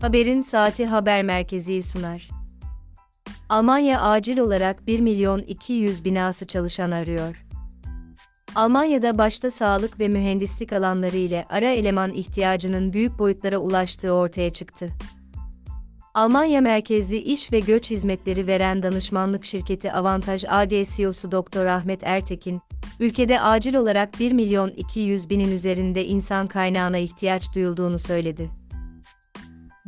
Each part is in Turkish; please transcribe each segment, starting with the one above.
Haberin Saati Haber Merkezi sunar. Almanya acil olarak 1 milyon 200 binası çalışan arıyor. Almanya'da başta sağlık ve mühendislik alanları ile ara eleman ihtiyacının büyük boyutlara ulaştığı ortaya çıktı. Almanya merkezli iş ve göç hizmetleri veren danışmanlık şirketi Avantaj AG CEO'su Dr. Ahmet Ertekin, ülkede acil olarak 1 milyon 200 binin üzerinde insan kaynağına ihtiyaç duyulduğunu söyledi.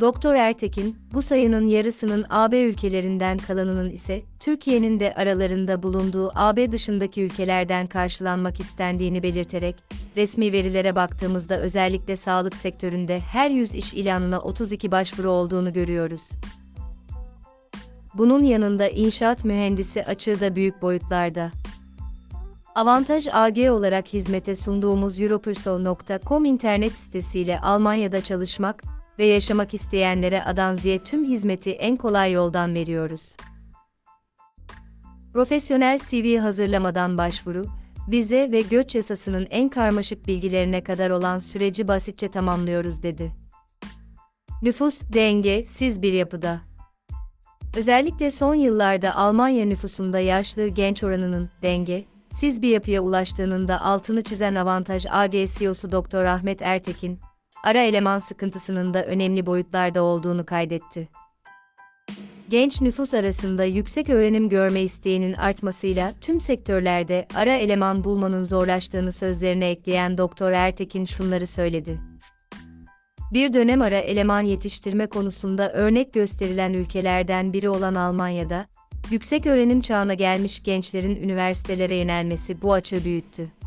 Doktor Ertekin, bu sayının yarısının AB ülkelerinden kalanının ise Türkiye'nin de aralarında bulunduğu AB dışındaki ülkelerden karşılanmak istendiğini belirterek, resmi verilere baktığımızda özellikle sağlık sektöründe her 100 iş ilanına 32 başvuru olduğunu görüyoruz. Bunun yanında inşaat mühendisi açığı da büyük boyutlarda. Avantaj AG olarak hizmete sunduğumuz europersol.com internet sitesiyle Almanya'da çalışmak, ve yaşamak isteyenlere Adanzi'ye tüm hizmeti en kolay yoldan veriyoruz. Profesyonel CV hazırlamadan başvuru, vize ve göç yasasının en karmaşık bilgilerine kadar olan süreci basitçe tamamlıyoruz dedi. Nüfus denge siz bir yapıda. Özellikle son yıllarda Almanya nüfusunda yaşlı genç oranının denge siz bir yapıya ulaştığının da altını çizen avantaj AG CEO'su Dr. Ahmet Ertekin, ara eleman sıkıntısının da önemli boyutlarda olduğunu kaydetti. Genç nüfus arasında yüksek öğrenim görme isteğinin artmasıyla tüm sektörlerde ara eleman bulmanın zorlaştığını sözlerine ekleyen Doktor Ertekin şunları söyledi. Bir dönem ara eleman yetiştirme konusunda örnek gösterilen ülkelerden biri olan Almanya'da, yüksek öğrenim çağına gelmiş gençlerin üniversitelere yönelmesi bu açığı büyüttü.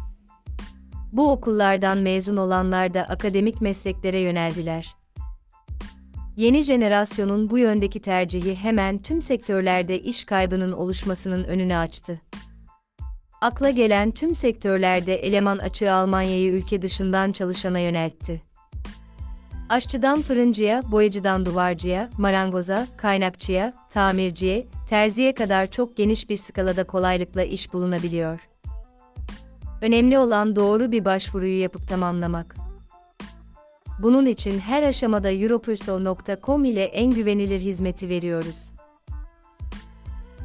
Bu okullardan mezun olanlar da akademik mesleklere yöneldiler. Yeni jenerasyonun bu yöndeki tercihi hemen tüm sektörlerde iş kaybının oluşmasının önünü açtı. Akla gelen tüm sektörlerde eleman açığı Almanya'yı ülke dışından çalışana yöneltti. Aşçıdan fırıncıya, boyacıdan duvarcıya, marangoza, kaynakçıya, tamirciye, terziye kadar çok geniş bir skalada kolaylıkla iş bulunabiliyor. Önemli olan doğru bir başvuruyu yapıp tamamlamak. Bunun için her aşamada europersol.com ile en güvenilir hizmeti veriyoruz.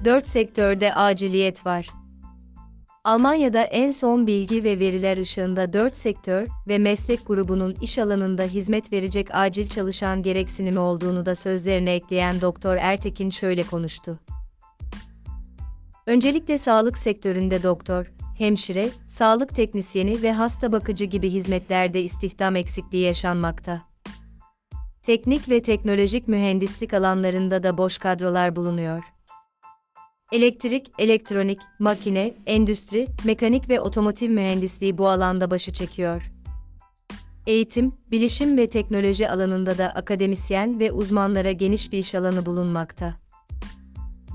4 sektörde aciliyet var. Almanya'da en son bilgi ve veriler ışığında 4 sektör ve meslek grubunun iş alanında hizmet verecek acil çalışan gereksinimi olduğunu da sözlerine ekleyen Doktor Ertekin şöyle konuştu. Öncelikle sağlık sektöründe doktor, hemşire, sağlık teknisyeni ve hasta bakıcı gibi hizmetlerde istihdam eksikliği yaşanmakta. Teknik ve teknolojik mühendislik alanlarında da boş kadrolar bulunuyor. Elektrik, elektronik, makine, endüstri, mekanik ve otomotiv mühendisliği bu alanda başı çekiyor. Eğitim, bilişim ve teknoloji alanında da akademisyen ve uzmanlara geniş bir iş alanı bulunmakta.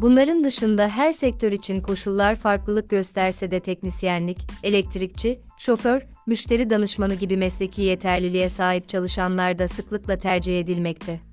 Bunların dışında her sektör için koşullar farklılık gösterse de teknisyenlik, elektrikçi, şoför, müşteri danışmanı gibi mesleki yeterliliğe sahip çalışanlar da sıklıkla tercih edilmekte.